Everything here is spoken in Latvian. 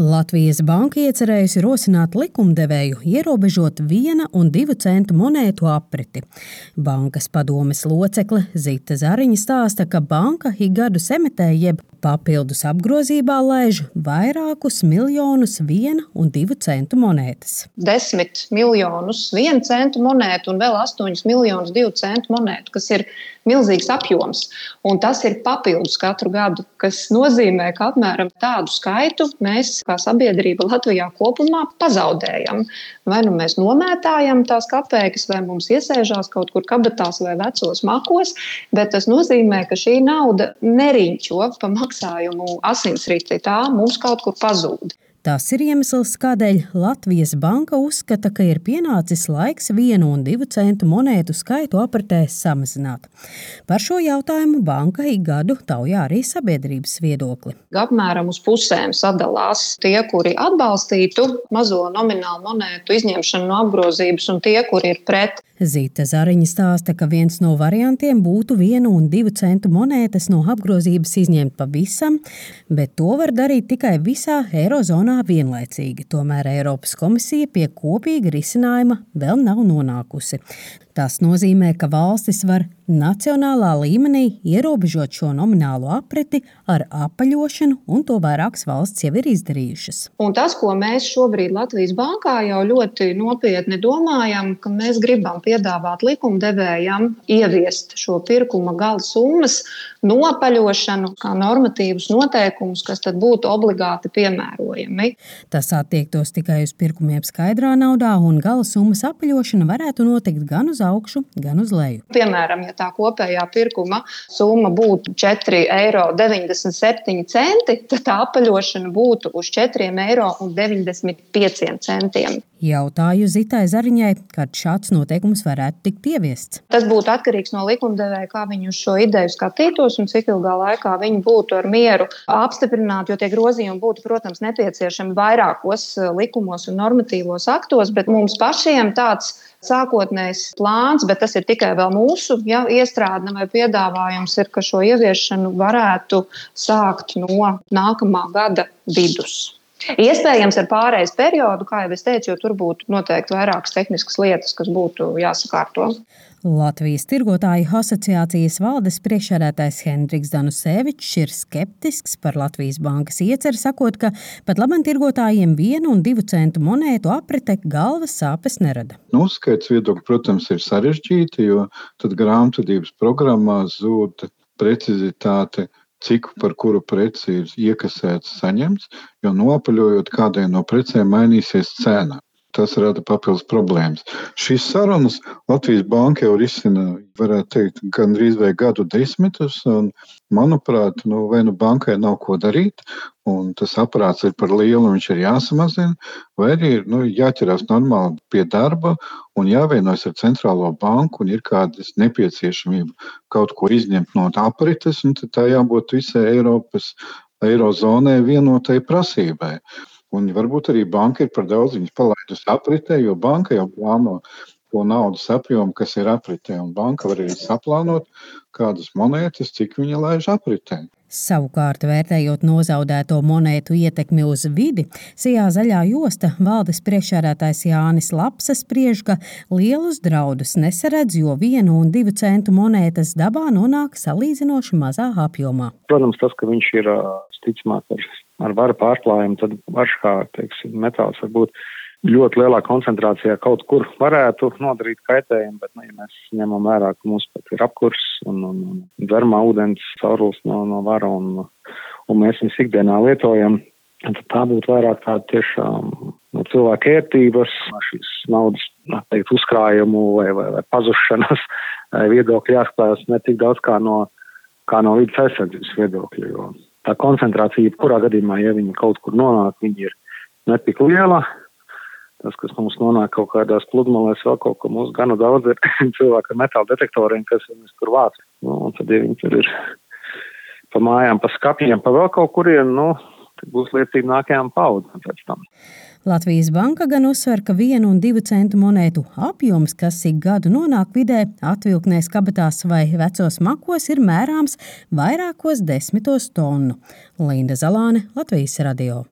Latvijas Banka iecerējusi rosināt likumdevēju ierobežot viena un divu centu monētu apriti. Bankas padomes locekle Zita Zariņa stāsta, ka banka ik gadus emitē jeb papildus apgrozībā laiž vairākus miljonus viena un divu centu monētas. Desmit miljonus vienu centu monētu un vēl astoņus miljonus divu centu monētu, kas ir milzīgs apjoms. Un tas ir papildus katru gadu, kas nozīmē, ka apmēram tādu skaitu mēs kā sabiedrība Latvijā kopumā pazaudējam. Vai nu mēs nomētājam tās kapeikas, vai mums iesēžās kaut kur kabatās vai vecos makos, bet tas nozīmē, ka šī nauda neriņķo pa maksājumu asinsriti. Tā mums kaut kur pazūd. Tas ir iemesls, kādēļ Latvijas banka uzskata, ka ir pienācis laiks vienu un divu centu monētu skaitu apritē samazināt. Par šo jautājumu banka ik gadu taujā arī sabiedrības viedokli. Apmēram uz pusēm sadalās tie, kuri atbalstītu mazo nominālu monētu izņemšanu no apgrozības, un tie, kuri ir pret. Zīta Zariņa stāsta, ka viens no variantiem būtu vienu un divu centu monētas no apgrozības izņemt pavisam, bet to var darīt tikai visā Eirozonā vienlaicīgi. Tomēr Eiropas komisija pie kopīga risinājuma vēl nav nonākusi. Tas nozīmē, ka valstis var nacionālā līmenī ierobežot šo nominālo apriti ar apaļošanu, un to vairākas valsts jau ir izdarījušas. Un tas, ko mēs šobrīd Latvijas bankā jau ļoti nopietni domājam, ka mēs gribam piedāvāt likumdevējam ieviest šo pirkuma gala summas nopaļošanu kā normatīvus noteikumus, kas tad būtu obligāti piemērojami. Tas attiektos tikai uz pirkumiem skaidrā naudā, un gala summas apaļošana varētu notikt gan uz augšu, gan uz leju. Piemēram, ja tā kopējā pirkuma summa būtu 4,97 eiro, tad tā apaļošana būtu uz 4,95 eiro. Jautāju Zitai Zariņai, kad šāds noteikums varētu tikt ieviests. Tas būtu atkarīgs no likumdevēja, kā viņi uz šo ideju skatītos un cik ilgā laikā viņi būtu ar mieru apstiprināti, jo tie grozījumi būtu, protams, nepieciešami vairākos likumos un normatīvos aktos, bet mums pašiem tāds sākotnējs plāns, bet tas ir tikai mūsu ja, iestrādne vai piedāvājums, ir, ka šo ieviešanu varētu sākt no nākamā gada vidus. Iespējams, ar pārejas periodu, kā jau es teicu, jo tur būtu noteikti vairākas tehniskas lietas, kas būtu jāsakārto. Latvijas tirgotāju asociācijas valdes priekšsēdētājs Hendriks Danusevičs ir skeptisks par Latvijas bankas ieceru, sakot, ka pat labam tirgotājiem vienu un divu centu monētu aprite galvas sāpes nerada. Nu, uzskaits viedokļi, protams, ir sarežģīti, jo tad grāmatvedības programmā zūd precizitāte cik par kuru preci ir iekasēts, saņemts, jo nopaļojot kādai no precēm mainīsies cena tas rada papildus problēmas. Šīs sarunas Latvijas Banka jau risina, varētu teikt, gandrīz vai gadu desmitus. Manuprāt, nu, vai nu bankai nav ko darīt, un tas aparāts ir par lielu, viņš ir jāsamazina, vai arī ir nu, jāķerās normāli pie darba un jāvienojas ar centrālo banku, un ir kādas nepieciešamība kaut ko izņemt no aprites, un tā jābūt visai Eiropas, Eirozonai vienotai prasībai. Un varbūt arī banka ir par daudz viņas palaidusi apritē, jo banka jau plāno to naudas apjomu, kas ir apritē. Un banka var arī saplānot, kādas monētas, cik viņa laiž apritē. Savukārt, vērtējot nozaudēto monētu ietekmi uz vidi, Sijā zaļā josta valdes priekšsēdētājs Jānis Lapsas spriež, ka lielus draudus nesaredz, jo vienu un divu centu monētas dabā nonāk salīdzinoši mazā apjomā. Protams, tas, ka viņš ir ticamāk ar ar varu pārklājumu, tad varš kā, teiksim, metāls var būt ļoti lielā koncentrācijā kaut kur. Varētu nodarīt kaitējumu, bet, nu, ja mēs ņemam vērā, ka mums pat ir apkurs un, un, un dzeramā ūdens caurulis no, no vara un, un mēs viņus ikdienā lietojam, tad tā būtu vairāk tāda tiešām no cilvēka ērtības, šīs naudas, teikt, uzkrājumu vai, vai, vai pazušanas viedokļi jāskatās ne tik daudz kā no, kā no vidas aizsardzības viedokļa, jo tā koncentrācija, jebkurā gadījumā, ja viņi kaut kur nonāk, viņi ir netik liela. Tas, kas mums nonāk kaut kādās pludmalēs, vēl kaut ko mums gana daudz ir cilvēku ar metāla detektoriem, kas viņus tur vāc. Nu, un tad, ja viņi tur ir pa mājām, pa skapjiem, pa vēl kaut kurien, nu, tad būs liecība nākamajām paudzēm pēc tam. Latvijas banka gan uzsver, ka vienu un divu centu monētu apjoms, kas ik gadu nonāk vidē, atvilknēs kabatās vai vecos makos, ir mērāms vairākos desmitos tonu. Linda Zalāne, Latvijas radio.